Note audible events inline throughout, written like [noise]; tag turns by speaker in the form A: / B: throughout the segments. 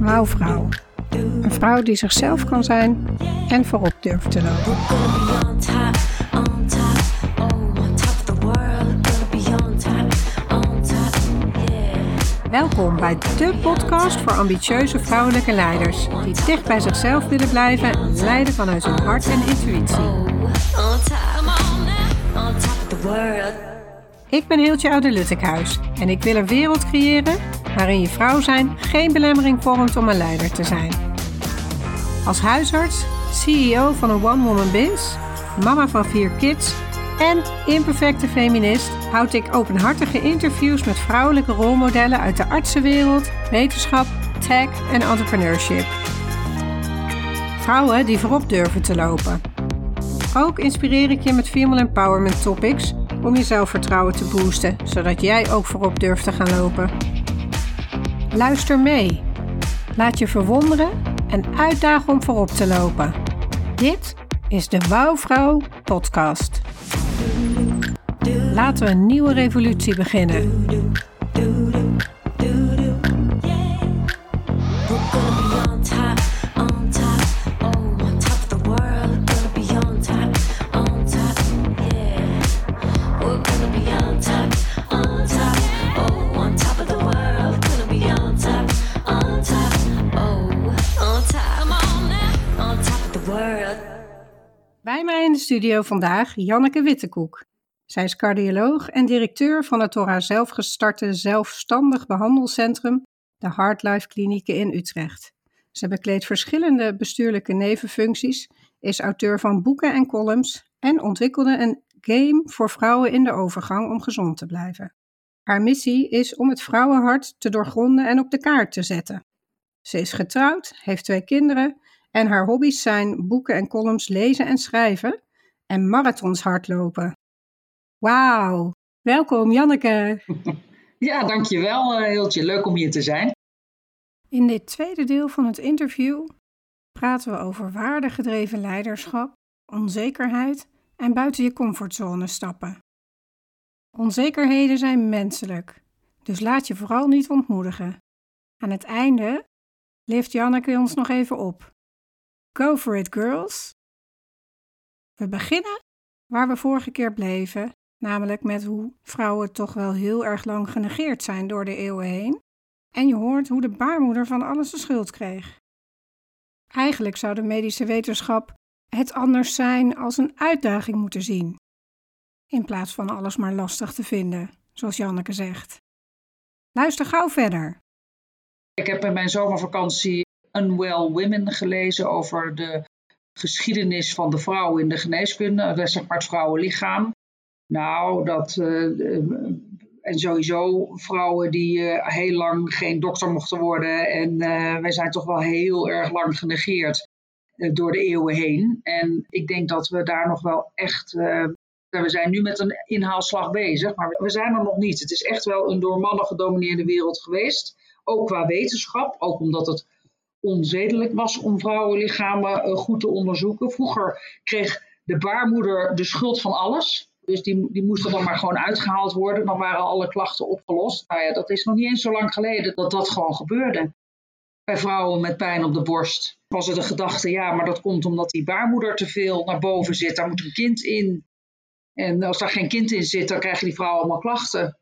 A: Wauwvrouw. Een vrouw die zichzelf kan zijn en voorop durft te lopen. Welkom bij de podcast voor ambitieuze vrouwelijke leiders die dicht bij zichzelf willen blijven en leiden vanuit hun hart en intuïtie. Ik ben Hiltje Oude-Luttekhuis en ik wil een wereld creëren waarin je vrouw zijn geen belemmering vormt om een leider te zijn. Als huisarts, CEO van een one-woman biz, mama van vier kids en imperfecte feminist houd ik openhartige interviews met vrouwelijke rolmodellen uit de artsenwereld, wetenschap, tech en entrepreneurship. Vrouwen die voorop durven te lopen. Ook inspireer ik je met female empowerment topics om je zelfvertrouwen te boosten, zodat jij ook voorop durft te gaan lopen. Luister mee. Laat je verwonderen en uitdagen om voorop te lopen. Dit is de Wouwvrouw podcast. Laten we een nieuwe revolutie beginnen. Studio vandaag Janneke Wittekoek. Zij is cardioloog en directeur van het door haar zelf gestarte zelfstandig behandelcentrum, de Heartlife Klinieken in Utrecht. Ze bekleedt verschillende bestuurlijke nevenfuncties, is auteur van boeken en columns en ontwikkelde een game voor vrouwen in de overgang om gezond te blijven. Haar missie is om het vrouwenhart te doorgronden en op de kaart te zetten. Ze is getrouwd, heeft twee kinderen en haar hobby's zijn boeken en columns lezen en schrijven en marathons hardlopen. Wauw, welkom Janneke. [laughs]
B: Ja, dankjewel uh, Hiltje. Leuk om hier te zijn.
A: In dit tweede deel van het interview praten we over waardegedreven leiderschap, onzekerheid en buiten je comfortzone stappen. Onzekerheden zijn menselijk, dus laat je vooral niet ontmoedigen. Aan het einde lift Janneke ons nog even op. Go for it, girls! We beginnen waar we vorige keer bleven, namelijk met hoe vrouwen toch wel heel erg lang genegeerd zijn door de eeuwen heen. En je hoort hoe de baarmoeder van alles de schuld kreeg. Eigenlijk zou de medische wetenschap het anders zijn als een uitdaging moeten zien, in plaats van alles maar lastig te vinden, zoals Janneke zegt. Luister gauw verder.
B: Ik heb in mijn zomervakantie Unwell Women gelezen over de geschiedenis van de vrouw in de geneeskunde, zeg maar het vrouwenlichaam. Nou, dat. Uh, en sowieso vrouwen die uh, heel lang geen dokter mochten worden. En wij zijn toch wel heel erg lang genegeerd door de eeuwen heen. En ik denk dat we daar nog wel echt. we zijn nu met een inhaalslag bezig, maar we zijn er nog niet. Het is echt wel een door mannen gedomineerde wereld geweest. Ook qua wetenschap, ook omdat het onzedelijk was om vrouwenlichamen goed te onderzoeken. Vroeger kreeg de baarmoeder de schuld van alles. Dus die, die moesten dan maar gewoon uitgehaald worden. Dan waren alle klachten opgelost. Nou ja, dat is nog niet eens zo lang geleden dat dat gewoon gebeurde. Bij vrouwen met pijn op de borst was het de gedachte, ja, maar dat komt omdat die baarmoeder te veel naar boven zit. Daar moet een kind in. En als daar geen kind in zit, dan krijgen die vrouwen allemaal klachten.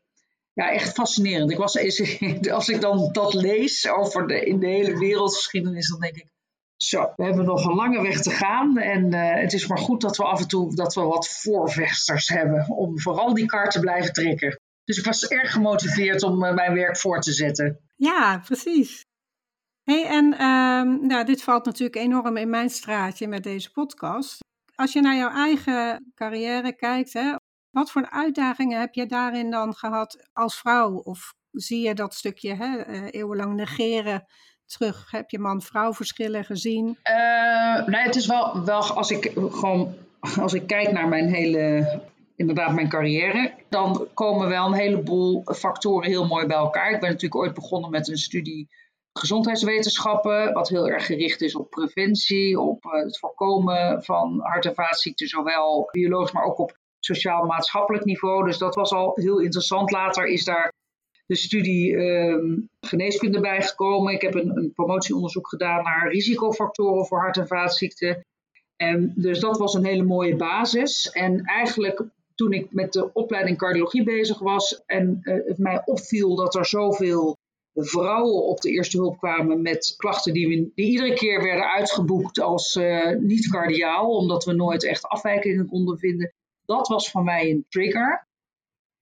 B: Ja, echt fascinerend. Ik was, [laughs] als ik dan dat lees over de, in de hele wereldgeschiedenis, dan denk ik, zo, we hebben nog een lange weg te gaan. En uh, het is maar goed dat we af en toe dat we wat voorvechters hebben. Om vooral die kar te blijven trekken. Dus ik was erg gemotiveerd om uh, mijn werk voor te zetten.
A: Ja, precies. Hey, en uh, nou, dit valt natuurlijk enorm in mijn straatje met deze podcast. Als je naar jouw eigen carrière kijkt, hè, wat voor uitdagingen heb je daarin dan gehad als vrouw? Of zie je dat stukje hè, uh, eeuwenlang negeren terug? Heb je man-vrouw verschillen gezien?
B: Uh, nee, het is wel, wel als ik gewoon als ik kijk naar mijn hele, inderdaad mijn carrière, dan komen wel een heleboel factoren heel mooi bij elkaar. Ik ben natuurlijk ooit begonnen met een studie gezondheidswetenschappen, wat heel erg gericht is op preventie, op uh, het voorkomen van hart- en vaatziekten, zowel biologisch, maar ook op sociaal-maatschappelijk niveau. Dus dat was al heel interessant. Later is daar de studie ehm, geneeskunde bijgekomen. Ik heb een, een, promotieonderzoek gedaan naar risicofactoren voor hart- en vaatziekten. En dus dat was een hele mooie basis. En eigenlijk toen ik met de opleiding cardiologie bezig was en uh, het mij opviel dat er zoveel vrouwen op de eerste hulp kwamen met klachten die, die iedere keer werden uitgeboekt als uh, niet cardiaal, omdat we nooit echt afwijkingen konden vinden. Dat was voor mij een trigger.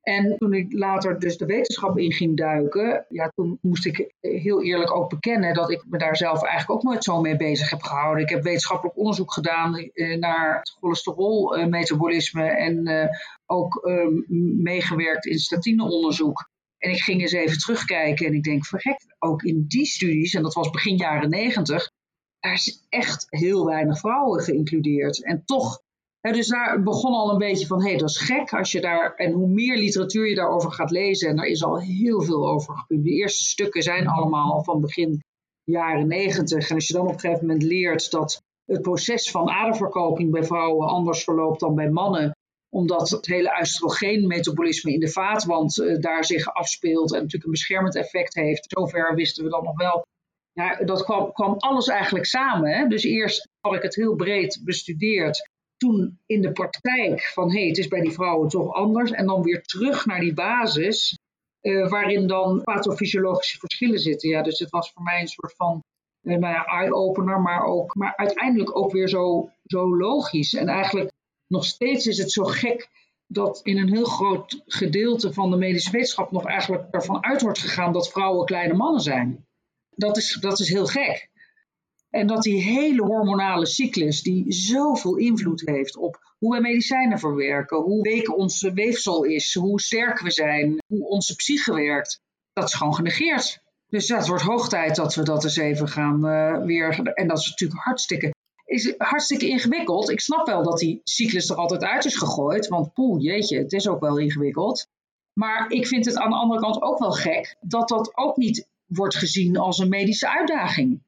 B: En toen ik later dus de wetenschap in ging duiken, ja, toen moest ik heel eerlijk ook bekennen dat ik me daar zelf eigenlijk ook nooit zo mee bezig heb gehouden. Ik heb wetenschappelijk onderzoek gedaan eh, naar het cholesterolmetabolisme en uh, ook uh, meegewerkt in statineonderzoek. En ik ging eens even terugkijken en ik denk, verrek, ook in die studies, en dat was begin jaren negentig, daar is echt heel weinig vrouwen geïncludeerd. En toch dus daar begon al een beetje van, hé, hey, dat is gek als je daar, en hoe meer literatuur je daarover gaat lezen, en daar is al heel veel over gepubliceerd. De eerste stukken zijn allemaal van begin jaren negentig. En als je dan op een gegeven moment leert dat het proces van aderverkoping bij vrouwen anders verloopt dan bij mannen, omdat het hele oestrogeenmetabolisme in de vaatwand uh, daar zich afspeelt en natuurlijk een beschermend effect heeft. Zover wisten we dan nog wel. Ja, dat kwam, kwam alles eigenlijk samen. Hè? Dus eerst had ik het heel breed bestudeerd toen in de praktijk van hé, hey, het is bij die vrouwen toch anders. En dan weer terug naar die basis, uh, waarin dan pathofysiologische verschillen zitten. Ja, dus het was voor mij een soort van uh, nou eye-opener, maar, ook, maar uiteindelijk ook weer zo, zo logisch. En eigenlijk nog steeds is het zo gek dat in een heel groot gedeelte van de medische wetenschap nog eigenlijk ervan uit wordt gegaan dat vrouwen kleine mannen zijn. Dat is, dat is heel gek. En dat die hele hormonale cyclus, die zoveel invloed heeft op hoe we medicijnen verwerken, hoe week onze weefsel is, hoe sterk we zijn, hoe onze psyche werkt, dat is gewoon genegeerd. Dus het wordt hoog tijd dat we dat eens even gaan uh, weer. En dat is natuurlijk hartstikke, is hartstikke ingewikkeld. Ik snap wel dat die cyclus er altijd uit is gegooid, want poeh, jeetje, het is ook wel ingewikkeld. Maar ik vind het aan de andere kant ook wel gek dat dat ook niet wordt gezien als een medische uitdaging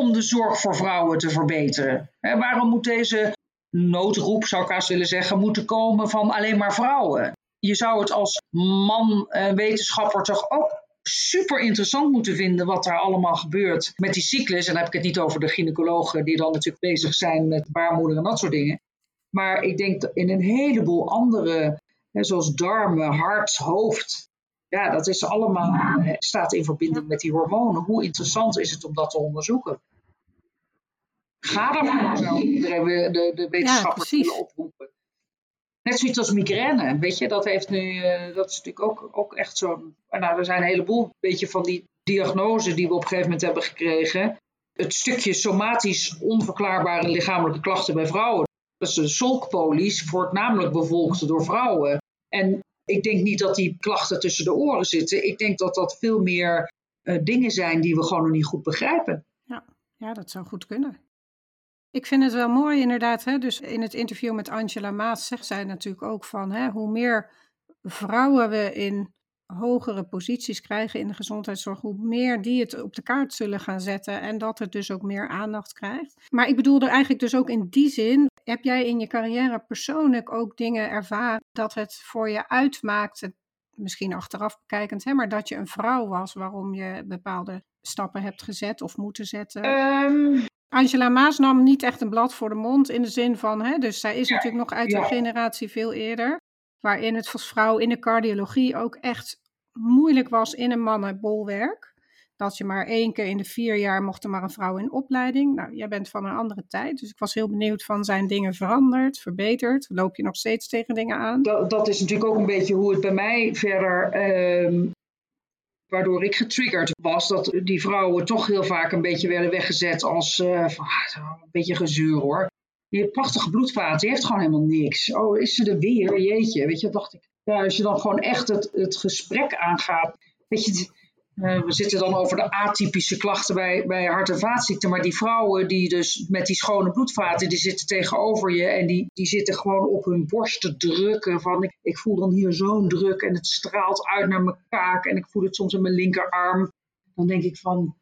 B: om de zorg voor vrouwen te verbeteren? waarom moet deze noodroep, zou ik haast willen zeggen, moeten komen van alleen maar vrouwen? Je zou het als man en wetenschapper toch ook super interessant moeten vinden wat daar allemaal gebeurt met die cyclus. En dan heb ik het niet over de gynaecologen die dan natuurlijk bezig zijn met baarmoeder en dat soort dingen. Maar ik denk in een heleboel andere, zoals darmen, hart, hoofd, ja, dat is allemaal, eh, staat in verbinding met die hormonen. Hoe interessant is het om dat te onderzoeken? Ga daarvoor, iedereen de, de wetenschappers willen oproepen. Net zoiets als migraine, weet je, dat heeft nu, uh, dat is natuurlijk ook, ook echt zo'n, nou, er zijn een heleboel, beetje van die diagnoses die we op een gegeven moment hebben gekregen. Het stukje somatisch onverklaarbare lichamelijke klachten bij vrouwen, dat is de solkpolies, wordt namelijk bevolkt door vrouwen. En ik denk niet dat die klachten tussen de oren zitten. Ik denk dat dat veel meer uh, dingen zijn die we gewoon nog niet goed begrijpen.
A: Ja, ja dat zou goed kunnen. Ik vind het wel mooi inderdaad. Hè? Dus in het interview met Angela Maas zegt zij natuurlijk ook van hè, hoe meer vrouwen we in hogere posities krijgen in de gezondheidszorg, hoe meer die het op de kaart zullen gaan zetten en dat het dus ook meer aandacht krijgt. Maar ik bedoel er eigenlijk dus ook in die zin, heb jij in je carrière persoonlijk ook dingen ervaren dat het voor je uitmaakt, misschien achteraf bekijkend, hè, maar dat je een vrouw was waarom je bepaalde stappen hebt gezet of moeten zetten?
B: Um,
A: Angela Maas nam niet echt een blad voor de mond in de zin van, hè, dus zij is natuurlijk nog uit een generatie veel eerder, waarin het voor vrouw in de cardiologie ook echt moeilijk was in een mannenbolwerk. Dat je maar één keer in de vier jaar mocht er maar een vrouw in opleiding. Nou, jij bent van een andere tijd, dus ik was heel benieuwd van zijn dingen veranderd, verbeterd? Loop je nog steeds tegen dingen aan?
B: Dat, dat is natuurlijk ook een beetje hoe het bij mij verder uh, waardoor ik getriggerd was dat die vrouwen toch heel vaak een beetje werden weggezet als van, ah, een beetje gezuur hoor. Die prachtige bloedvaten, die heeft gewoon helemaal niks. Oh, is ze er weer? Jeetje, weet je, dacht ik. Ja, als je dan gewoon echt het, het gesprek aangaat. Weet je, uh, we zitten dan over de atypische klachten bij, bij hart- en vaatziekten. Maar die vrouwen die dus met die schone bloedvaten, die zitten tegenover je. En die, die zitten gewoon op hun borst te drukken. Van ik, ik voel dan hier zo'n druk en het straalt uit naar mijn kaak. En ik voel het soms in mijn linkerarm. Dan denk ik van,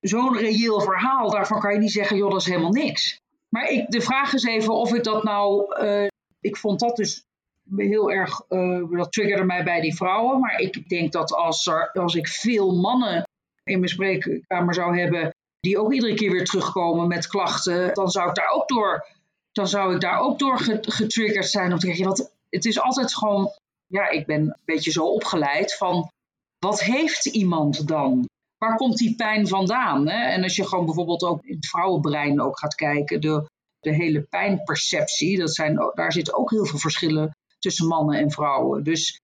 B: zo'n reëel verhaal, daarvan kan je niet zeggen, joh, dat is helemaal niks. Maar ik, de vraag is even of ik dat nou, uh, ik vond dat dus heel erg, dat triggerde mij bij die vrouwen. Maar ik denk dat als, er, als ik veel mannen in mijn spreekkamer zou hebben, die ook iedere keer weer terugkomen met klachten, dan zou ik daar ook door, dan zou ik daar ook door getriggerd zijn. Om te want het is altijd gewoon, ja, ik ben een beetje zo opgeleid van, wat heeft iemand dan? Waar komt die pijn vandaan? Hè? En als je gewoon bijvoorbeeld ook in het vrouwenbrein ook gaat kijken, de, de hele pijnperceptie, dat zijn, daar zitten ook heel veel verschillen tussen mannen en vrouwen. Dus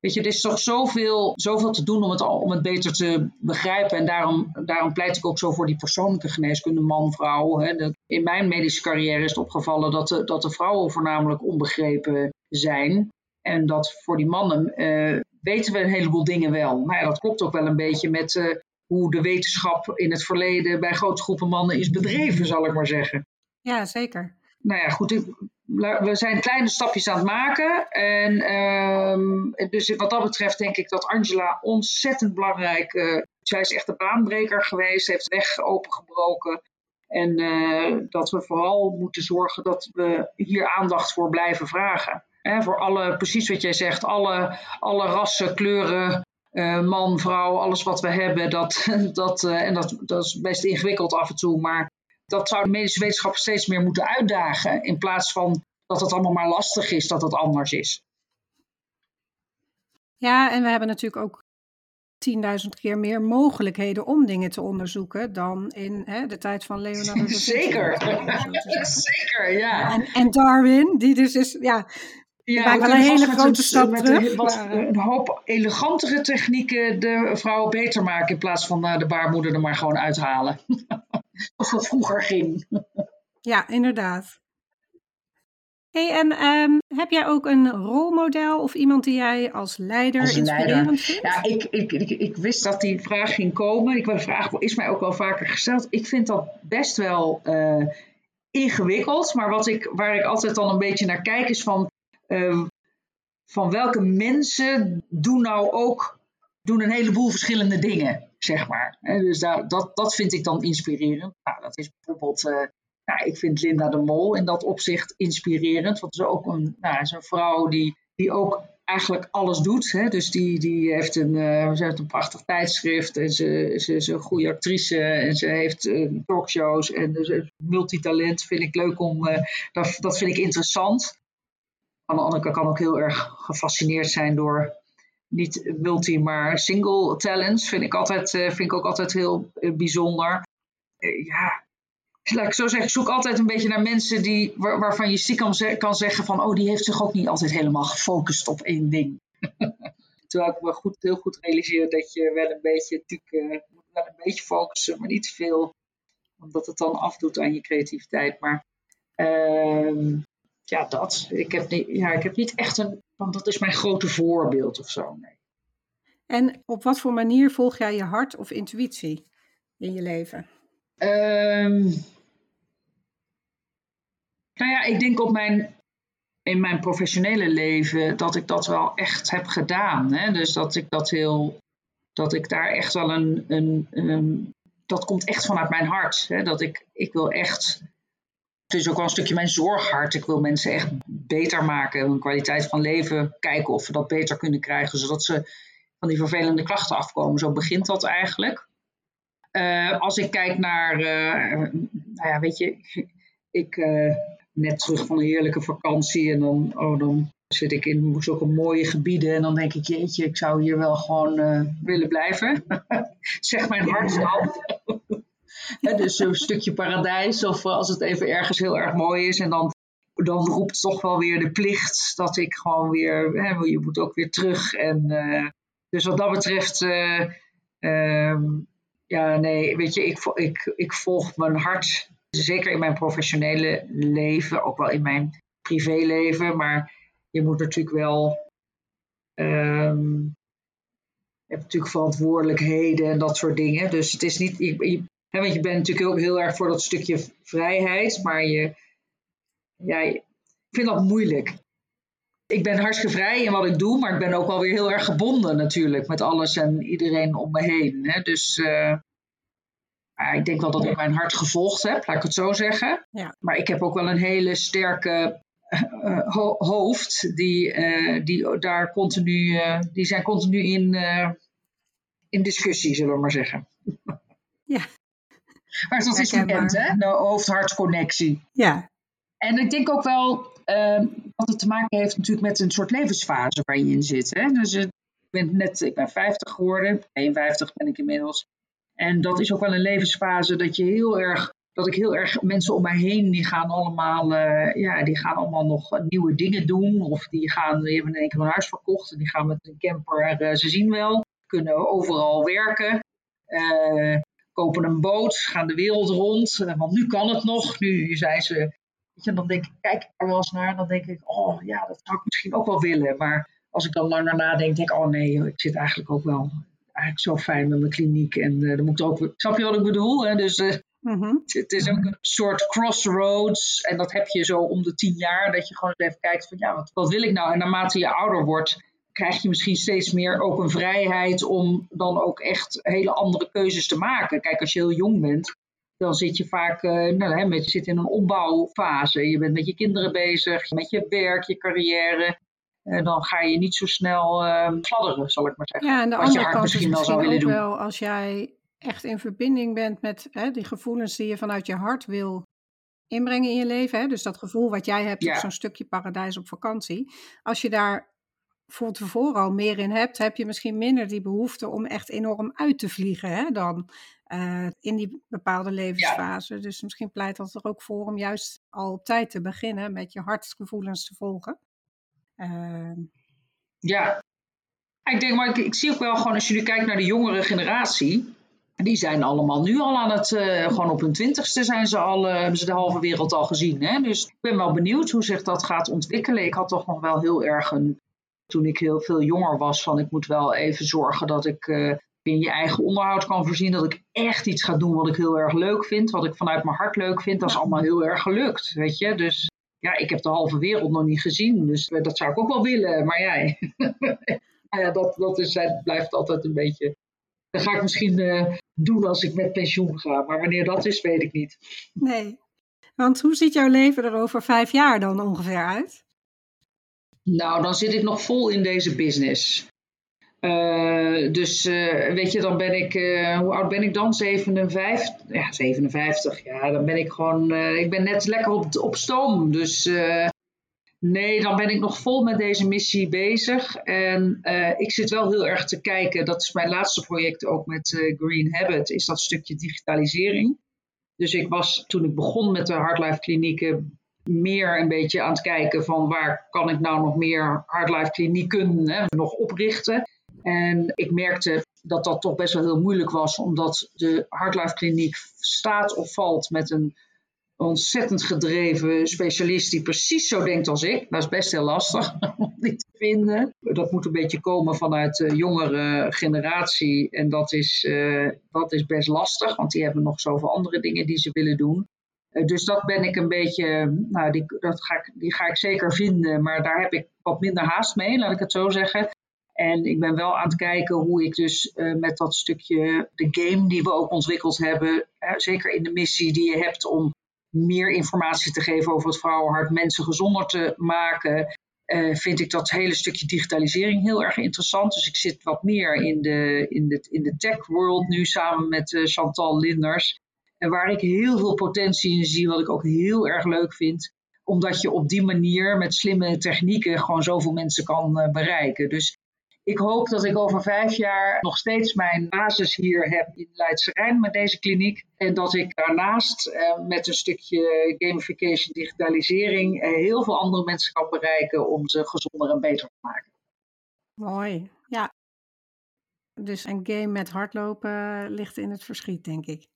B: weet je, er is toch zoveel, zoveel te doen om het, om het beter te begrijpen. En daarom, daarom pleit ik ook zo voor die persoonlijke geneeskunde, man, vrouw. Hè. In mijn medische carrière is het opgevallen dat de, dat de vrouwen voornamelijk onbegrepen zijn. En dat voor die mannen uh, weten we een heleboel dingen wel. Maar ja, dat klopt ook wel een beetje met uh, hoe de wetenschap in het verleden bij grote groepen mannen is bedreven, zal ik maar zeggen.
A: Ja, zeker.
B: Nou ja, goed. We zijn kleine stapjes aan het maken. En uh, dus wat dat betreft denk ik dat Angela ontzettend belangrijk uh, zij is echt een baanbreker geweest, heeft weg opengebroken. En uh, dat we vooral moeten zorgen dat we hier aandacht voor blijven vragen. Hè, voor alle, precies wat jij zegt, alle, alle rassen, kleuren, uh, man, vrouw, alles wat we hebben. Dat, [laughs] dat, en dat, dat is best ingewikkeld af en toe. Maar dat zou de medische wetenschap steeds meer moeten uitdagen. In plaats van dat het allemaal maar lastig is dat het anders is.
A: Ja, en we hebben natuurlijk ook 10.000 keer meer mogelijkheden om dingen te onderzoeken dan in hè, de tijd van Leonardo da Vinci.
B: Zeker, [laughs] zeker, ja.
A: En, en, Darwin, die dus is, ja, ja, wel een hele grote stap met terug.
B: Een, wat, een hoop elegantere technieken de vrouwen beter maken in plaats van uh, de baarmoeder er maar gewoon uithalen. [laughs] [laughs] of het vroeger ging.
A: ja, inderdaad. Hey, en um, heb jij ook een rolmodel of iemand die jij als leider als inspirerend leider. vindt?
B: Ja, ik, ik, ik, ik, wist dat die vraag ging komen. Ik, de vraag is mij ook wel vaker gesteld. Ik vind dat best wel uh, ingewikkeld. Maar wat ik, waar ik altijd dan een beetje naar kijk is van... Uh, van welke mensen doen nou ook doen een heleboel verschillende dingen, zeg maar. dus dat, dat vind ik dan inspirerend. Nou, dat is bijvoorbeeld uh, nou, ik vind Linda de Mol in dat opzicht inspirerend. Want ze is ook een, nou, is een vrouw die, die ook eigenlijk alles doet. Hè? Dus die, die heeft een, uh, ze heeft een prachtig tijdschrift en ze, ze is een goede actrice en ze heeft uh, talkshows en dus multitalent vind ik leuk om, dat, dat vind ik interessant. Aan de andere kant kan ook heel erg gefascineerd zijn door niet multi, maar single talents. Vind ik, altijd, vind ik ook altijd heel bijzonder. ja, laat ik zo zeggen, zoek altijd een beetje naar mensen die, waarvan je ziek kan, zeggen van, oh, die heeft zich ook niet altijd helemaal gefocust op één ding. [laughs] Terwijl ik me goed, heel goed realiseer dat je wel een beetje, natuurlijk, uh, wel een beetje focussen, maar niet veel, omdat het dan afdoet aan je creativiteit. Maar uh, ja, dat. Ik heb, niet, ja, ik heb niet echt een, want dat is mijn grote voorbeeld of zo. Nee.
A: En op wat voor manier volg jij je hart of intuïtie in je leven?
B: Um, nou ja, ik denk op mijn, in mijn professionele leven dat ik dat wel echt heb gedaan. Hè? Dus dat ik dat heel, dat ik daar echt wel een, een, een dat komt echt vanuit mijn hart. Hè? Dat ik, ik wil echt, het is ook wel een stukje mijn zorghart. Ik wil mensen echt beter maken, hun kwaliteit van leven, kijken of we dat beter kunnen krijgen, zodat ze van die vervelende klachten afkomen. Zo begint dat eigenlijk. Uh, als ik kijk naar, uh, nou ja, weet je, ik, uh, net terug van een heerlijke vakantie. En dan, oh, dan zit ik in zulke mooie gebieden. En dan denk ik, jeetje, ik zou hier wel gewoon willen blijven. [laughs] zeg mijn hart dan. Dus een stukje paradijs. Of als het even ergens heel erg mooi is. En dan, dan roept toch wel weer de plicht dat ik gewoon weer... Je moet ook weer terug. En, uh, dus wat dat betreft... Uh, ja, nee, weet je, ik, ik, ik volg mijn hart zeker in mijn professionele leven, ook wel in mijn privéleven. Maar je moet natuurlijk wel. Um, je hebt natuurlijk verantwoordelijkheden en dat soort dingen. Dus het is niet. Want je bent natuurlijk ook heel erg voor dat stukje vrijheid. Maar je. Ja, ik vind dat moeilijk. Ik ben hartstikke vrij in wat ik doe, maar ik ben ook wel weer heel erg gebonden natuurlijk met alles en iedereen om me heen. Hè? Dus uh, ik denk wel dat ik mijn hart gevolgd heb, laat ik het zo zeggen. Ja. Maar ik heb ook wel een hele sterke hoofd, die, die, daar continu, die zijn continu in, in discussie, zullen we maar zeggen.
A: Ja.
B: Maar dat is bekend, hè? De hoofd-hart-connectie.
A: Ja.
B: En ik denk ook wel dat het te maken heeft natuurlijk met een soort levensfase waar je in zit. Hè? Dus ik ben net, ik ben 50 geworden, 51 ben ik inmiddels. En dat is ook wel een levensfase dat je heel erg, dat ik heel erg mensen om mij heen, die gaan allemaal, uh, ja, die gaan allemaal nog nieuwe dingen doen. Of die gaan, die hebben in één keer een huis verkocht en die gaan met een camper, uh, ze zien wel, kunnen overal werken. Uh, kopen een boot, gaan de wereld rond. want nu kan het nog. Nu zijn ze. Weet je, dan denk ik, kijk er wel eens naar. Dan denk ik, oh ja, dat zou ik misschien ook wel willen. Maar als ik dan langer nadenk, denk ik, oh nee, ik zit eigenlijk ook wel eigenlijk zo fijn met mijn kliniek. En uh, dan moet ik ook. Snap je wat ik bedoel? Hè? Dus uh, mm-hmm. [laughs] het is ook een soort crossroads. En dat heb je zo om de tien jaar. Dat je gewoon even kijkt van ja, wat, wat wil ik nou? En naarmate je ouder wordt, krijg je misschien steeds meer ook een vrijheid om dan ook echt hele andere keuzes te maken. Kijk, als je heel jong bent, dan zit je vaak uh, nou, hè, met, je zit in een opbouwfase. Je bent met je kinderen bezig, met je werk, je carrière. En dan ga je niet zo snel uh, fladderen, zal ik maar zeggen.
A: Ja, en de Wat andere kant misschien is misschien ook doen. wel als jij echt in verbinding bent met hè, die gevoelens die je vanuit je hart wil inbrengen in je leven. Hè? Dus dat gevoel wat jij hebt ja. op zo'n stukje paradijs op vakantie. Als je daar voor tevoren al meer in hebt, heb je misschien minder die behoefte om echt enorm uit te vliegen hè, dan uh, in die bepaalde levensfase. Dus misschien pleit dat er ook voor om juist al op tijd te beginnen met je hartgevoelens te volgen.
B: Uh, ja, ik denk, maar ik, ik, zie ook wel gewoon als je nu kijkt naar de jongere generatie. Die zijn allemaal nu al aan het, uh, gewoon op hun twintigste zijn ze al, uh, hebben ze de halve wereld al gezien. Hè? Dus ik ben wel benieuwd hoe zich dat gaat ontwikkelen. Ik had toch nog wel heel erg een toen ik heel veel jonger was, van ik moet wel even zorgen dat ik uh, in je eigen onderhoud kan voorzien. Dat ik echt iets ga doen wat ik heel erg leuk vind, wat ik vanuit mijn hart leuk vind. Dat is allemaal heel erg gelukt, weet je. Dus ja, ik heb de halve wereld nog niet gezien, dus eh, dat zou ik ook wel willen. Maar jij, [laughs] ja, dat, dat is, blijft altijd een beetje... Dat ga ik misschien uh, doen als ik met pensioen ga, maar wanneer dat is, weet ik niet.
A: Nee, want hoe ziet jouw leven er over vijf jaar dan ongeveer uit?
B: Nou, dan zit ik nog vol in deze business. Uh, dus uh, weet je, dan ben ik, uh, hoe oud ben ik dan? 57? Ja, 57. Ja, dan ben ik gewoon, ik ben net lekker op, op stoom. Dus nee, dan ben ik nog vol met deze missie bezig. En ik zit wel heel erg te kijken, dat is mijn laatste project ook met Green Habit, is dat stukje digitalisering. Dus ik was, toen ik begon met de Hardlife klinieken, meer een beetje aan het kijken van waar kan ik nou nog meer hardlife klinieken hè, nog oprichten. En ik merkte dat dat toch best wel heel moeilijk was, omdat de hardlife kliniek staat of valt met een ontzettend gedreven specialist die precies zo denkt als ik. Dat is best heel lastig [laughs] om die te vinden. Dat moet een beetje komen vanuit de jongere generatie. En dat is, uh, dat is best lastig, want die hebben nog zoveel andere dingen die ze willen doen. Eh, dus dat ben ik een beetje, nou, die, dat ga ik, die ga ik zeker vinden, maar daar heb ik wat minder haast mee, laat ik het zo zeggen. En ik ben wel aan het kijken hoe ik dus uh, met dat stukje, de game die we ook ontwikkeld hebben, uh, zeker in de missie die je hebt om meer informatie te geven over het vrouwenhart, mensen gezonder te maken, vind ik dat hele stukje digitalisering heel erg interessant. Dus ik zit wat meer in de, in de, in de tech world nu samen met Chantal Linders. Waar ik heel veel potentie in zie, wat ik ook heel erg leuk vind, omdat je op die manier met slimme technieken gewoon zoveel mensen kan uh, bereiken. Dus ik hoop dat ik over vijf jaar nog steeds mijn basis hier heb in Leidse Rijn met deze kliniek. En dat ik daarnaast uh, met een stukje gamification, digitalisering, uh, heel veel andere mensen kan bereiken om ze gezonder en beter te maken.
A: Mooi, ja. Dus een game met hardlopen ligt in het verschiet, denk ik.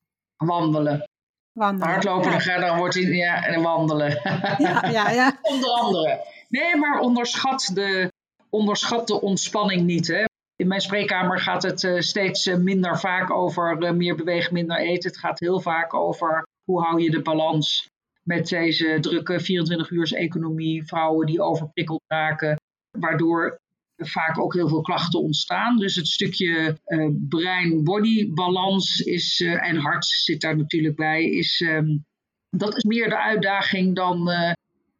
B: Wandelen. Wandelen. Hardlopen, ja. dan wordt hij, ja, en wandelen. [laughs]
A: Ja, ja, ja.
B: Onder andere. Nee, maar onderschat de, onderschat de ontspanning niet. Hè. In mijn spreekkamer gaat het uh, steeds uh, minder vaak over uh, meer bewegen, minder eten. Het gaat heel vaak over hoe hou je de balans met deze drukke 24 uurs economie. Vrouwen die overprikkeld raken, waardoor vaak ook heel veel klachten ontstaan. Dus het stukje uh, brein-body balans is, uh, en hart zit daar natuurlijk bij, is, um, dat is meer de uitdaging dan, uh,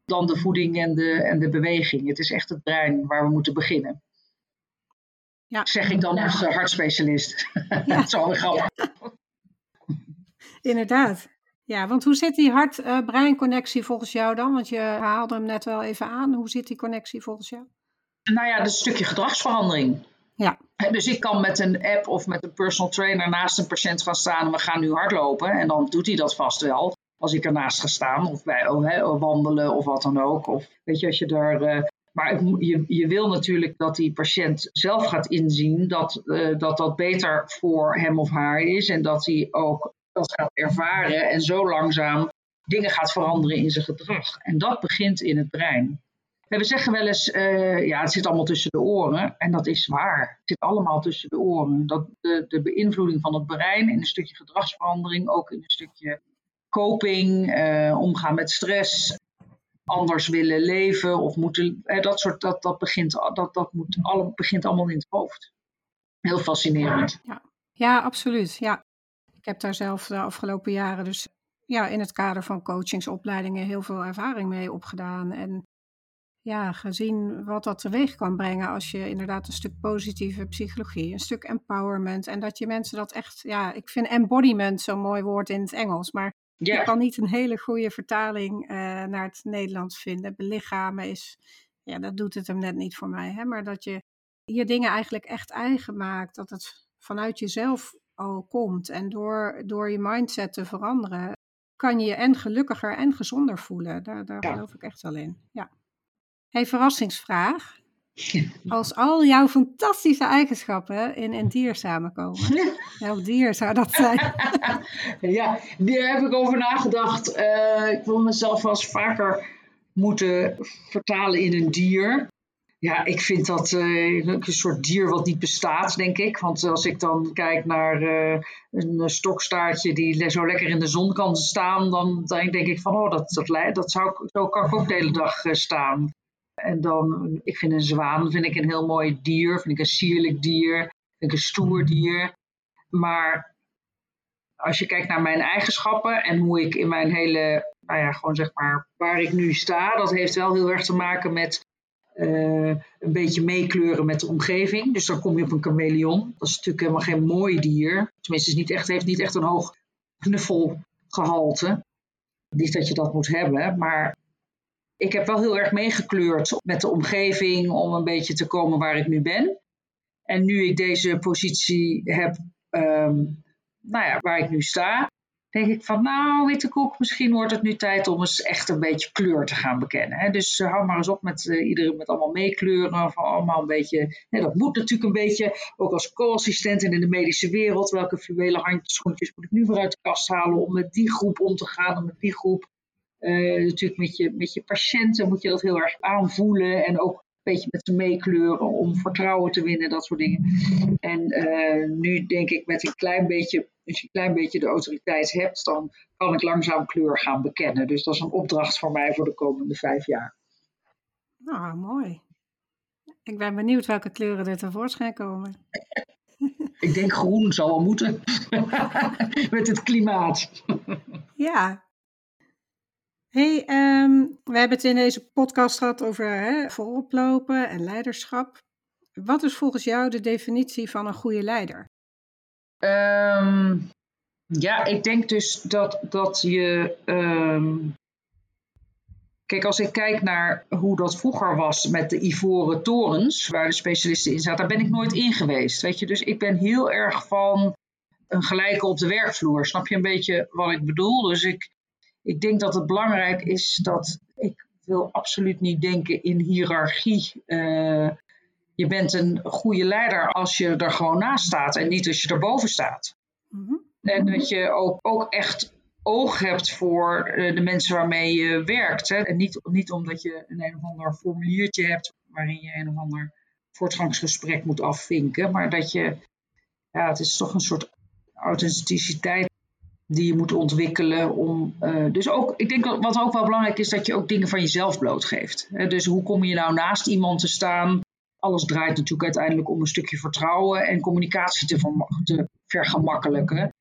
B: dan de voeding en de, en de beweging. Het is echt het brein waar we moeten beginnen. Ja. Zeg ik dan als hartspecialist. [laughs] Ja. Zo grappig.
A: Inderdaad. Ja, want hoe zit die hart-brein-connectie volgens jou dan? Want je haalde hem net wel even aan. Hoe zit die connectie volgens jou?
B: Nou ja, dat is een stukje gedragsverandering.
A: Ja.
B: Dus ik kan met een app of met een personal trainer naast een patiënt gaan staan en we gaan nu hardlopen. En dan doet hij dat vast wel. Als ik ernaast ga staan of bij oh, wandelen of wat dan ook. Of weet je, als je daar. Uh, maar je, je wil natuurlijk dat die patiënt zelf gaat inzien dat, uh, dat dat beter voor hem of haar is. En dat hij ook dat gaat ervaren en zo langzaam dingen gaat veranderen in zijn gedrag. En dat begint in het brein. We zeggen wel eens, uh, ja, het zit allemaal tussen de oren. En dat is waar. Het zit allemaal tussen de oren. Dat de, de beïnvloeding van het brein in een stukje gedragsverandering, ook in een stukje coping, uh, omgaan met stress, anders willen leven of moeten, uh, dat soort, dat, dat, begint, dat, dat moet alle, begint allemaal in het hoofd. Heel fascinerend.
A: Ja, ja absoluut. Ja. Ik heb daar zelf de afgelopen jaren dus ja, in het kader van coachingsopleidingen heel veel ervaring mee opgedaan. En ja, gezien wat dat teweeg kan brengen als je inderdaad een stuk positieve psychologie, een stuk empowerment en dat je mensen dat echt, ja, ik vind embodiment zo'n mooi woord in het Engels, maar yeah. ik kan niet een hele goede vertaling uh, naar het Nederlands vinden. Belichamen is, ja, dat doet het hem net niet voor mij, hè, maar dat je je dingen eigenlijk echt eigen maakt, dat het vanuit jezelf al komt en door, door je mindset te veranderen, kan je je en gelukkiger en gezonder voelen. Daar, daar ja. geloof ik echt wel in. Ja. Hey, verrassingsvraag. Als al jouw fantastische eigenschappen in een dier samenkomen, [laughs] welk dier zou dat zijn? [laughs]
B: ja, daar heb ik over nagedacht. Uh, ik wil mezelf wel eens vaker moeten vertalen in een dier. Ja, ik vind dat uh, een soort dier wat niet bestaat, denk ik. Want als ik dan kijk naar uh, een stokstaartje die zo lekker in de zon kan staan, dan, dan denk ik van, oh, dat, dat, dat zou, zo kan ik ook de hele dag staan. En dan, ik vind een zwaan vind ik een heel mooi dier, vind ik een sierlijk dier, vind ik een stoer dier. Maar als je kijkt naar mijn eigenschappen en hoe ik in mijn hele, nou ja, gewoon zeg maar, waar ik nu sta, dat heeft wel heel erg te maken met uh, een beetje meekleuren met de omgeving. Dus dan kom je op een chameleon. Dat is natuurlijk helemaal geen mooi dier. Tenminste, het niet echt, heeft niet echt een hoog knuffelgehalte. Niet dat je dat moet hebben, maar ik heb wel heel erg meegekleurd met de omgeving om een beetje te komen waar ik nu ben. En nu ik deze positie heb, um, nou ja, waar ik nu sta, denk ik van, nou, witte koek, misschien wordt het nu tijd om eens echt een beetje kleur te gaan bekennen. Hè? Dus uh, hou maar eens op met uh, iedereen met allemaal meekleuren, of allemaal een beetje, dat moet natuurlijk een beetje, ook als co-assistent en in de medische wereld, welke fluwelen handjes, schoentjes moet ik nu weer uit de kast halen om met die groep om te gaan, en met die groep. Uh, natuurlijk met je, met je patiënten moet je dat heel erg aanvoelen en ook een beetje met ze meekleuren om vertrouwen te winnen, dat soort dingen. En uh, nu denk ik met een klein beetje, als je een klein beetje de autoriteit hebt, dan kan ik langzaam kleur gaan bekennen. Dus dat is een opdracht voor mij voor de komende vijf jaar.
A: Nou, mooi. Ik ben benieuwd welke kleuren er tevoorschijn komen.
B: ik denk groen zal wel moeten. [laughs] [laughs] met het klimaat.
A: ja, Hey, um, we hebben het in deze podcast gehad over hè, vooroplopen en leiderschap. Wat is volgens jou de definitie van een goede leider?
B: Um, ja, ik denk dus dat, dat je. Um, kijk, als ik kijk naar hoe dat vroeger was met de ivoren torens, waar de specialisten in zaten, daar ben ik nooit in geweest. Weet je, dus ik ben heel erg van een gelijke op de werkvloer. Snap je een beetje wat ik bedoel? Dus ik, ik denk dat het belangrijk is dat ik wil absoluut niet denken in hiërarchie. Uh, je bent een goede leider als je er gewoon naast staat en niet als je erboven staat. Mm-hmm. En dat je ook, ook echt oog hebt voor uh, de mensen waarmee je werkt. Hè? En niet, niet omdat je een een of ander formuliertje hebt waarin je een of ander voortgangsgesprek moet afvinken, maar dat je, ja, het is toch een soort authenticiteit die je moet ontwikkelen. Om, uh, dus ook, ik denk wat ook wel belangrijk is, dat je ook dingen van jezelf blootgeeft. dus hoe kom je nou naast iemand te staan? Alles draait natuurlijk uiteindelijk om een stukje vertrouwen en communicatie te, te vergemakkelijken.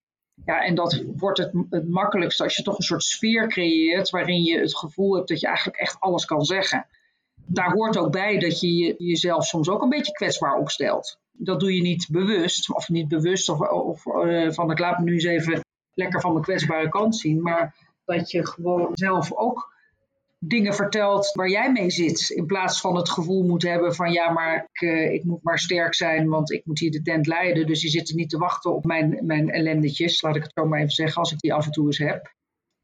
B: Ja, en dat wordt het, het makkelijkst als je toch een soort sfeer creëert waarin je het gevoel hebt dat je eigenlijk echt alles kan zeggen. Daar hoort ook bij dat je jezelf soms ook een beetje kwetsbaar opstelt. Dat doe je niet bewust, of niet bewust, of, of uh, van ik laat me nu eens even lekker van mijn kwetsbare kant zien, maar dat je gewoon zelf ook dingen vertelt waar jij mee zit. In plaats van het gevoel moet hebben van ja, maar ik, uh, ik, moet maar sterk zijn, want ik moet hier de tent leiden. Dus die zitten niet te wachten op mijn, mijn ellendetjes, laat ik het zo maar even zeggen, als ik die af en toe eens heb.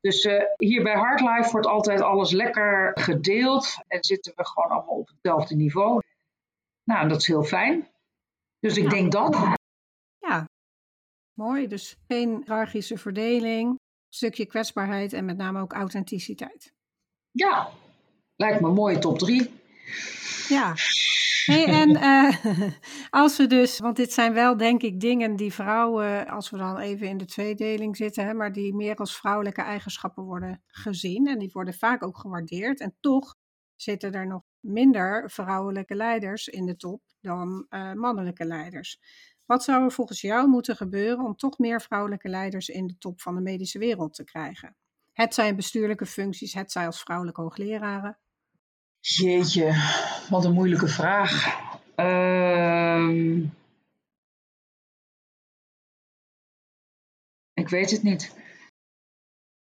B: Dus uh, hier bij Hardlife wordt altijd alles lekker gedeeld en zitten we gewoon allemaal op hetzelfde niveau. Nou, dat is heel fijn. Dus ik ja. denk dat.
A: Mooi. Dus geen hiërarchische verdeling, stukje kwetsbaarheid en met name ook authenticiteit.
B: Ja, lijkt me een mooie top drie.
A: Ja. Hey, en uh, [laughs] als we dus, want dit zijn wel denk ik dingen die vrouwen, als we dan even in de tweedeling zitten, hè, maar die meer als vrouwelijke eigenschappen worden gezien en die worden vaak ook gewaardeerd. En toch zitten er nog minder vrouwelijke leiders in de top dan uh, mannelijke leiders. Wat zou er volgens jou moeten gebeuren om toch meer vrouwelijke leiders in de top van de medische wereld te krijgen? Het zijn bestuurlijke functies, het zij als vrouwelijke hoogleraren.
B: Jeetje, wat een moeilijke vraag. Uh, ik weet het niet.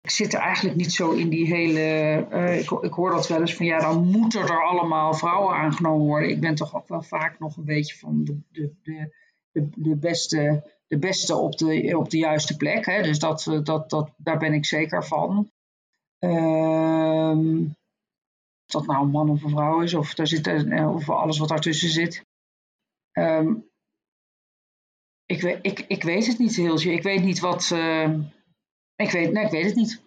B: Ik zit er eigenlijk niet zo in die hele. Uh, ik, ik, hoor dat wel eens van ja, dan moeten er allemaal vrouwen aangenomen worden. Ik ben toch ook wel vaak nog een beetje van de, de, de, de, de beste de beste op de, op de juiste plek. Hè? Dus dat, eh, dat, dat, daar ben ik zeker van. Um, of dat nou een man of een vrouw is, of, daar zit, eh, of alles wat daartussen zit. Um, ik, weet, ik, ik weet het niet, Hilsje. Ik weet niet wat. Ik, weet, nee, ik weet het niet.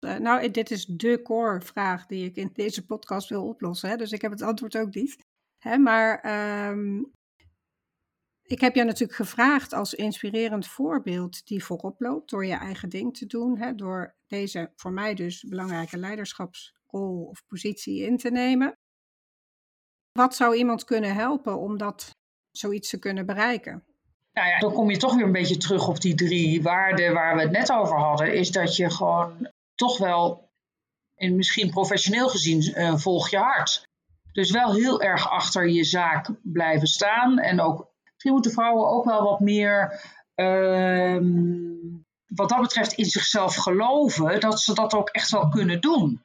A: Nou, dit is de core vraag die ik in deze podcast wil oplossen. Hè? Dus ik heb het antwoord ook niet. Hè? Maar um, ik heb jou natuurlijk gevraagd als inspirerend voorbeeld die voorop loopt door je eigen ding te doen, hè, door deze voor mij dus belangrijke leiderschapsrol of positie in te nemen. Wat zou iemand kunnen helpen om dat zoiets te kunnen bereiken?
B: Nou ja, dan kom je toch weer een beetje terug op die drie waarden waar we het net over hadden. Is dat je gewoon toch wel, en misschien professioneel gezien, uh, volg je hart. Dus wel heel erg achter je zaak blijven staan en ook Misschien moeten vrouwen ook wel wat meer, uh, wat dat betreft, in zichzelf geloven dat ze dat ook echt wel kunnen doen.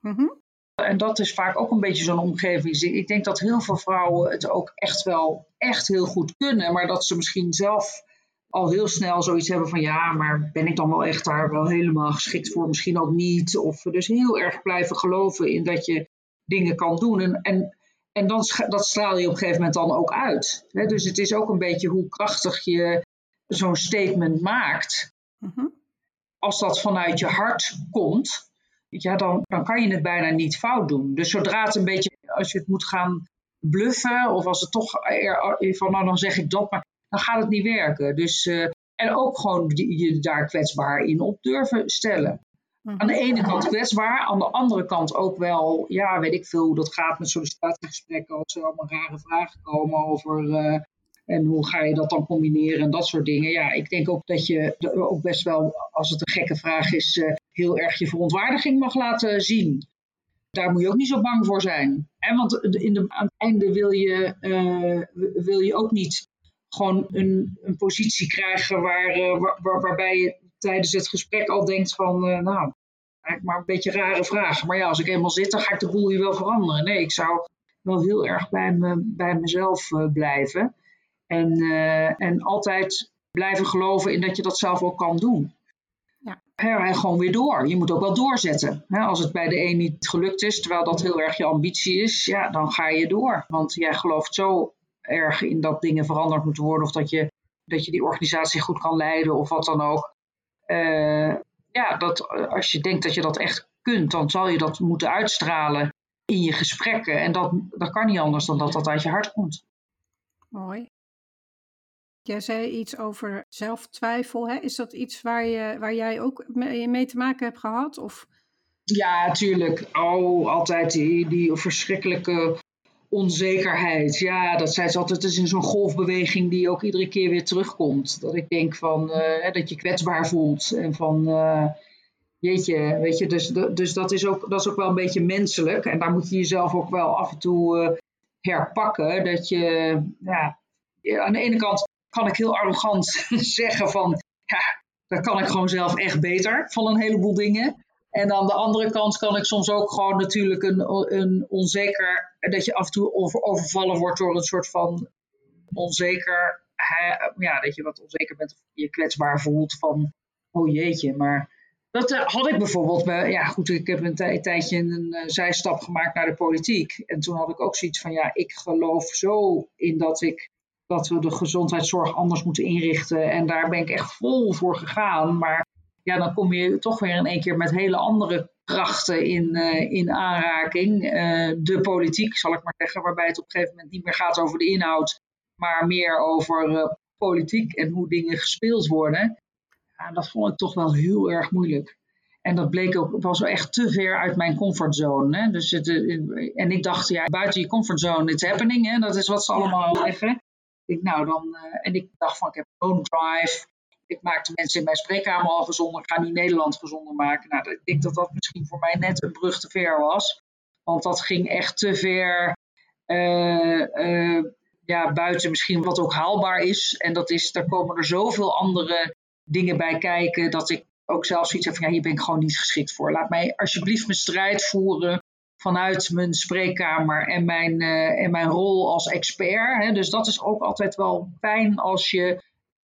B: Mm-hmm. En dat is vaak ook een beetje zo'n omgeving. Ik denk dat heel veel vrouwen het ook echt wel echt heel goed kunnen, maar dat ze misschien zelf al heel snel zoiets hebben van ja, maar ben ik dan wel echt daar wel helemaal geschikt voor? Misschien ook niet. Of dus heel erg blijven geloven in dat je dingen kan doen. En, en en dan, dat straal je op een gegeven moment dan ook uit. Dus het is ook een beetje hoe krachtig je zo'n statement maakt. Mhm. Als dat vanuit je hart komt, ja, dan, dan kan je het bijna niet fout doen. Dus zodra het een beetje, als je het moet gaan bluffen, of als het toch er, van nou dan zeg ik dat, maar dan gaat het niet werken. Dus, uh, en ook gewoon je daar kwetsbaar in op durven stellen. Aan de ene kant kwetsbaar, aan de andere kant ook wel, ja, weet ik veel hoe dat gaat met sollicitatiegesprekken, als er allemaal rare vragen komen over uh, en hoe ga je dat dan combineren en dat soort dingen. Ja, ik denk ook dat je ook best wel, als het een gekke vraag is, uh, heel erg je verontwaardiging mag laten zien. Daar moet je ook niet zo bang voor zijn. Hè? Want in de, aan het einde wil je, uh, wil je ook niet gewoon een, een positie krijgen waar, waar, waarbij je tijdens het gesprek al denkt van, uh, nou, eigenlijk maar een beetje rare vragen. Maar ja, als ik eenmaal zit, dan ga ik de boel hier wel veranderen. Nee, ik zou wel heel erg bij, me, bij mezelf uh, blijven. En, uh, en altijd blijven geloven in dat je dat zelf ook kan doen. Ja. En gewoon weer door. Je moet ook wel doorzetten. Als het bij de een niet gelukt is, terwijl dat heel erg je ambitie is, ja, dan ga je door. Want jij gelooft zo erg in dat dingen veranderd moeten worden of dat je, dat je die organisatie goed kan leiden of wat dan ook. Uh, ja, dat als je denkt dat je dat echt kunt, dan zal je dat moeten uitstralen in je gesprekken. En dat, dat kan niet anders dan dat dat uit je hart komt.
A: Mooi. Jij zei iets over zelftwijfel. Hè? Is dat iets waar, je, waar jij ook mee, mee te maken hebt gehad? Of?
B: Ja, tuurlijk. Oh, altijd die, die verschrikkelijke onzekerheid. Ja, dat zei ze altijd. Het is in zo'n golfbeweging die ook iedere keer weer terugkomt. Dat ik denk van uh, dat je kwetsbaar voelt. En van uh, jeetje, weet je, dus, dus dat, is ook, dat is ook wel een beetje menselijk. En daar moet je jezelf ook wel af en toe uh, herpakken. Dat je, ja, aan de ene kant kan ik heel arrogant [laughs] zeggen van, ja, dat kan ik gewoon zelf echt beter van een heleboel dingen. En aan de andere kant kan ik soms ook gewoon natuurlijk een, een onzeker, dat je af en toe over, overvallen wordt door een soort van onzeker, ja, dat je wat onzeker bent of je kwetsbaar voelt van, oh jeetje, maar dat uh, had ik bijvoorbeeld bij, ja goed, ik heb een, tijdje een uh, zijstap gemaakt naar de politiek. En toen had ik ook zoiets van, ja, ik geloof zo in dat ik, dat we de gezondheidszorg anders moeten inrichten. En daar ben ik echt vol voor gegaan. Maar ja, dan kom je toch weer in één keer met hele andere krachten in, uh, in aanraking. de politiek, zal ik maar zeggen, waarbij het op een gegeven moment niet meer gaat over de inhoud, maar meer over politiek en hoe dingen gespeeld worden. Ja, dat vond ik toch wel heel erg moeilijk. En dat bleek ook, was echt te ver uit mijn comfortzone. Hè? Dus het, en ik dacht, ja, buiten je comfortzone, it's happening. Hè? Dat is wat ze allemaal zeggen. Ik, nou, dan, en ik dacht van, ik heb een drive. Ik maak de mensen in mijn spreekkamer al gezonder. Ik ga niet Nederland gezonder maken. Nou, ik denk dat dat misschien voor mij net een brug te ver was. Want dat ging echt te ver. Uh, uh, ja, buiten misschien wat ook haalbaar is. En dat is, daar komen er zoveel andere dingen bij kijken dat ik ook zelf zoiets heb van ja, hier ben ik gewoon niet geschikt voor. Laat mij alsjeblieft mijn strijd voeren vanuit mijn spreekkamer en mijn, uh, en mijn rol als expert. Hè. Dus dat is ook altijd wel fijn als je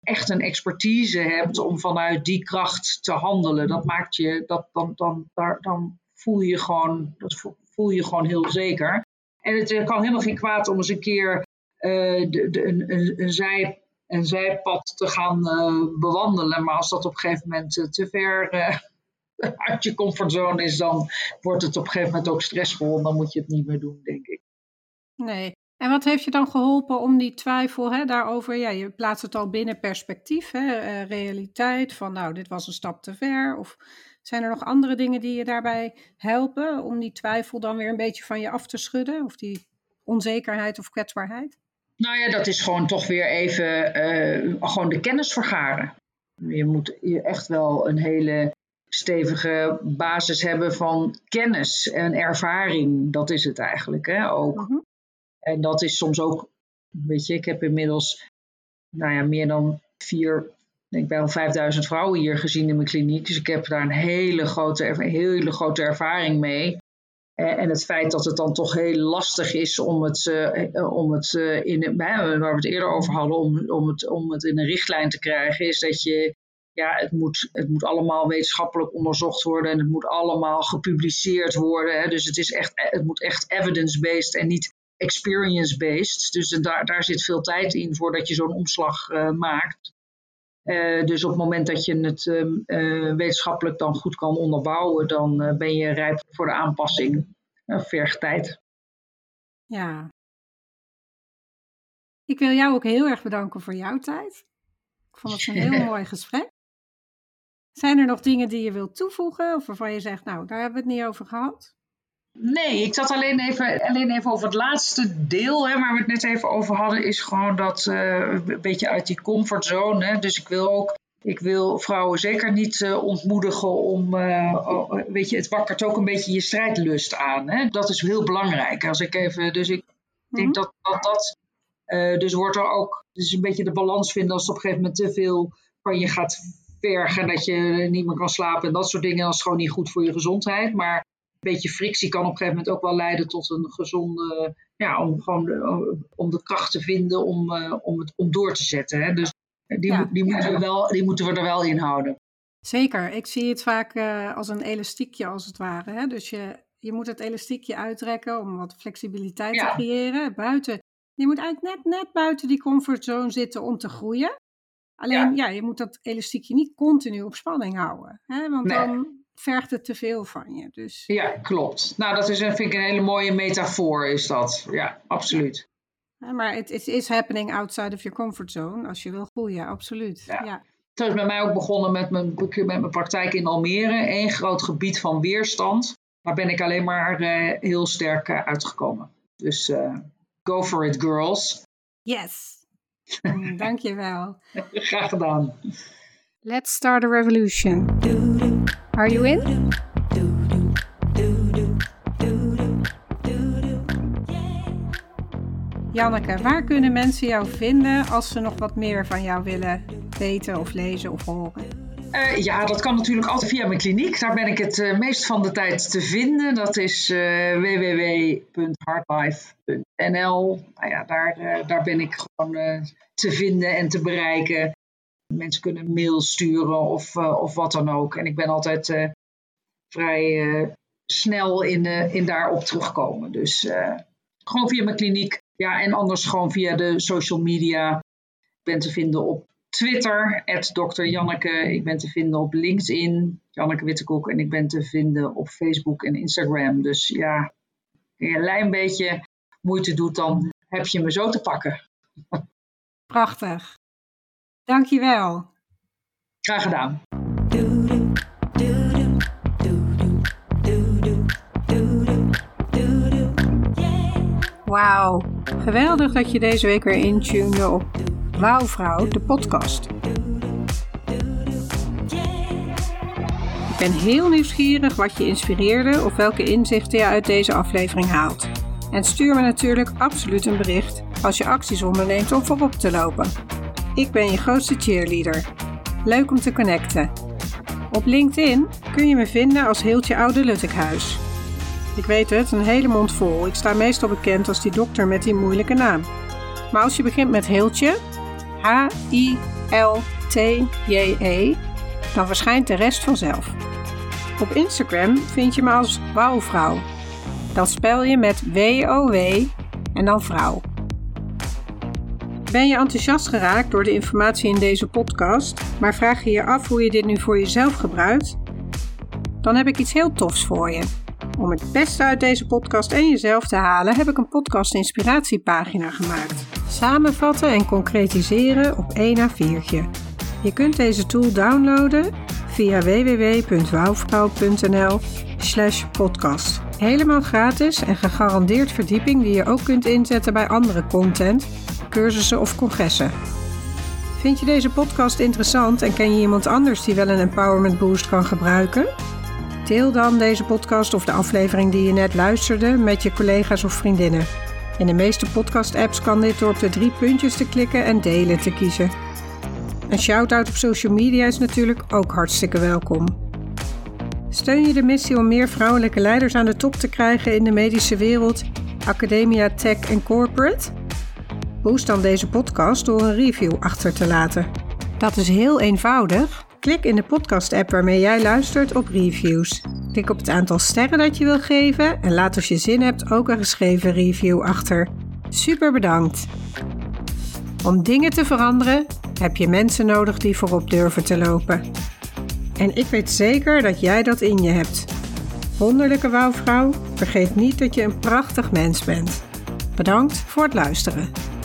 B: echt een expertise hebt om vanuit die kracht te handelen. Dat maakt je, dat, dan, dan, daar, dan voel je gewoon, dat voel je gewoon heel zeker. En het kan helemaal geen kwaad om eens een keer uh, de, de, een, een, zij een zijpad te gaan uh, bewandelen. Maar als dat op een gegeven moment te ver [laughs] uit je comfortzone is, dan wordt het op een gegeven moment ook stressvol. En dan moet je het niet meer doen, denk ik.
A: Nee. En wat heeft je dan geholpen om die twijfel hè, daarover? Ja, je plaatst het al binnen perspectief, hè, realiteit, van nou, dit was een stap te ver. Of zijn er nog andere dingen die je daarbij helpen om die twijfel dan weer een beetje van je af te schudden? Of die onzekerheid of kwetsbaarheid?
B: Nou ja, dat is gewoon toch weer even uh, gewoon de kennis vergaren. Je moet echt wel een hele stevige basis hebben van kennis en ervaring. Dat is het eigenlijk hè, ook. Uh-huh. En dat is soms ook, weet je, ik heb inmiddels nou ja, meer dan vier, denk wel 5000 vrouwen hier gezien in mijn kliniek. Dus ik heb daar een hele grote, hele grote ervaring mee. Eh, en het feit dat het dan toch heel lastig is om het, uh, om het uh, in, waar we het eerder over hadden, om, om, het, om het in een richtlijn te krijgen, is dat je, ja, het moet, het moet allemaal wetenschappelijk onderzocht worden en het moet allemaal gepubliceerd worden. Hè. Dus het, is echt, het moet echt evidence-based en niet experience-based. Dus daar, daar zit veel tijd in voordat je zo'n omslag maakt. Uh, dus op het moment dat je het uh, wetenschappelijk dan goed kan onderbouwen, dan ben je rijp voor de aanpassing. vergt tijd.
A: Ja. Ik wil jou ook heel erg bedanken voor jouw tijd. Ik vond het een heel [laughs] mooi gesprek. Zijn er nog dingen die je wilt toevoegen of waarvan je zegt, nou, daar hebben we het niet over gehad?
B: Nee, ik zat alleen even, alleen even over het laatste deel, hè, waar we het net even over hadden, is gewoon dat uh, een beetje uit die comfortzone. Hè. Dus ik wil ook, ik wil vrouwen zeker niet uh, ontmoedigen om, uh, weet je, het wakkert ook een beetje je strijdlust aan. Hè. Dat is heel belangrijk. Als ik even, dus ik denk dat dat, dat dus wordt er ook, dus een beetje de balans vinden als het op een gegeven moment te veel van je gaat vergen, dat je niet meer kan slapen en dat soort dingen, dat is gewoon niet goed voor je gezondheid. Maar beetje frictie kan op een gegeven moment ook wel leiden tot een gezonde, ja, om gewoon de, om de kracht te vinden om, uh, om, het, om door te zetten. Hè. Dus die, ja. die, moeten we wel, die moeten we er wel in houden.
A: Zeker, ik zie het vaak uh, als een elastiekje als het ware. Hè? Dus je, je moet het elastiekje uittrekken om wat flexibiliteit ja. te creëren. Buiten, je moet eigenlijk net, net buiten die comfortzone zitten om te groeien. Alleen, ja, je moet dat elastiekje niet continu op spanning houden. Hè? Want nee. dan vergt het te veel van je. Dus.
B: Ja, klopt. Nou, dat is, vind ik een hele mooie metafoor, is dat. Ja, absoluut.
A: Ja, maar het is happening outside of your comfort zone, als je wil groeien, absoluut. Ja. ja.
B: Het is bij mij ook begonnen met mijn, met mijn praktijk in Almere. Een groot gebied van weerstand. Daar ben ik alleen maar uh, heel sterk uh, uitgekomen. Dus uh, Go for it, girls.
A: Yes. Mm, Dankjewel. [laughs]
B: Graag gedaan.
A: Let's start a revolution. Are you in? Janneke, waar kunnen mensen jou vinden als ze nog wat meer van jou willen weten of lezen of horen?
B: Uh, ja, dat kan natuurlijk altijd via mijn kliniek. Daar ben ik het uh, meest van de tijd te vinden. Dat is uh, www.hardlife.nl. Nou ja, daar, daar ben ik gewoon te vinden en te bereiken. Mensen kunnen mail sturen of, of wat dan ook. En ik ben altijd vrij snel in, in daarop terugkomen. Dus gewoon via mijn kliniek. Ja, en anders gewoon via de social media. Ik ben te vinden op Twitter, Dr. Janneke. Ik ben te vinden op LinkedIn, Janneke Wittekoek. En ik ben te vinden op Facebook en Instagram. Dus ja, als je een klein beetje moeite doet, dan heb je me zo te pakken.
A: Prachtig. Dankjewel.
B: Graag gedaan.
A: Wauw, geweldig dat je deze week weer intunede op Wauwvrouw, de podcast. Ik ben heel nieuwsgierig wat je inspireerde of welke inzichten je uit deze aflevering haalt. En stuur me natuurlijk absoluut een bericht als je acties onderneemt om voorop te lopen. Ik ben je grootste cheerleader. Leuk om te connecten. Op LinkedIn kun je me vinden als Heeltje Oude Luttekhuis. Ik weet het, een hele mond vol. Ik sta meestal bekend als die dokter met die moeilijke naam. Maar als je begint met Heeltje, H-I-L-T-J-E, dan verschijnt de rest vanzelf. Op Instagram vind je me als Wouwvrouw. Dat spel je met W-O-W en dan vrouw. Ben je enthousiast geraakt door de informatie in deze podcast, maar vraag je je af hoe je dit nu voor jezelf gebruikt? Dan heb ik iets heel tofs voor je. Om het beste uit deze podcast en jezelf te halen, heb ik een podcast inspiratiepagina gemaakt. Samenvatten en concretiseren op 1 A4'tje. Je kunt deze tool downloaden via www.wouwvrouw.nl slash podcast. Helemaal gratis en gegarandeerd verdieping die je ook kunt inzetten bij andere content, cursussen of congressen. Vind je deze podcast interessant en ken je iemand anders die wel een empowerment boost kan gebruiken? Deel dan deze podcast of de aflevering die je net luisterde met je collega's of vriendinnen. In de meeste podcast-apps kan dit door op de drie puntjes te klikken en delen te kiezen. Een shout-out op social media is natuurlijk ook hartstikke welkom. Steun je de missie om meer vrouwelijke leiders aan de top te krijgen in de medische wereld, academia, tech en corporate? Boost dan deze podcast door een review achter te laten. Dat is heel eenvoudig. Klik in de podcast-app waarmee jij luistert op reviews. Klik op het aantal sterren dat je wil geven en laat als je zin hebt ook een geschreven review achter. Super bedankt! Om dingen te veranderen heb je mensen nodig die voorop durven te lopen. En ik weet zeker dat jij dat in je hebt. Wonderlijke wouwvrouw, vergeet niet dat je een prachtig mens bent. Bedankt voor het luisteren.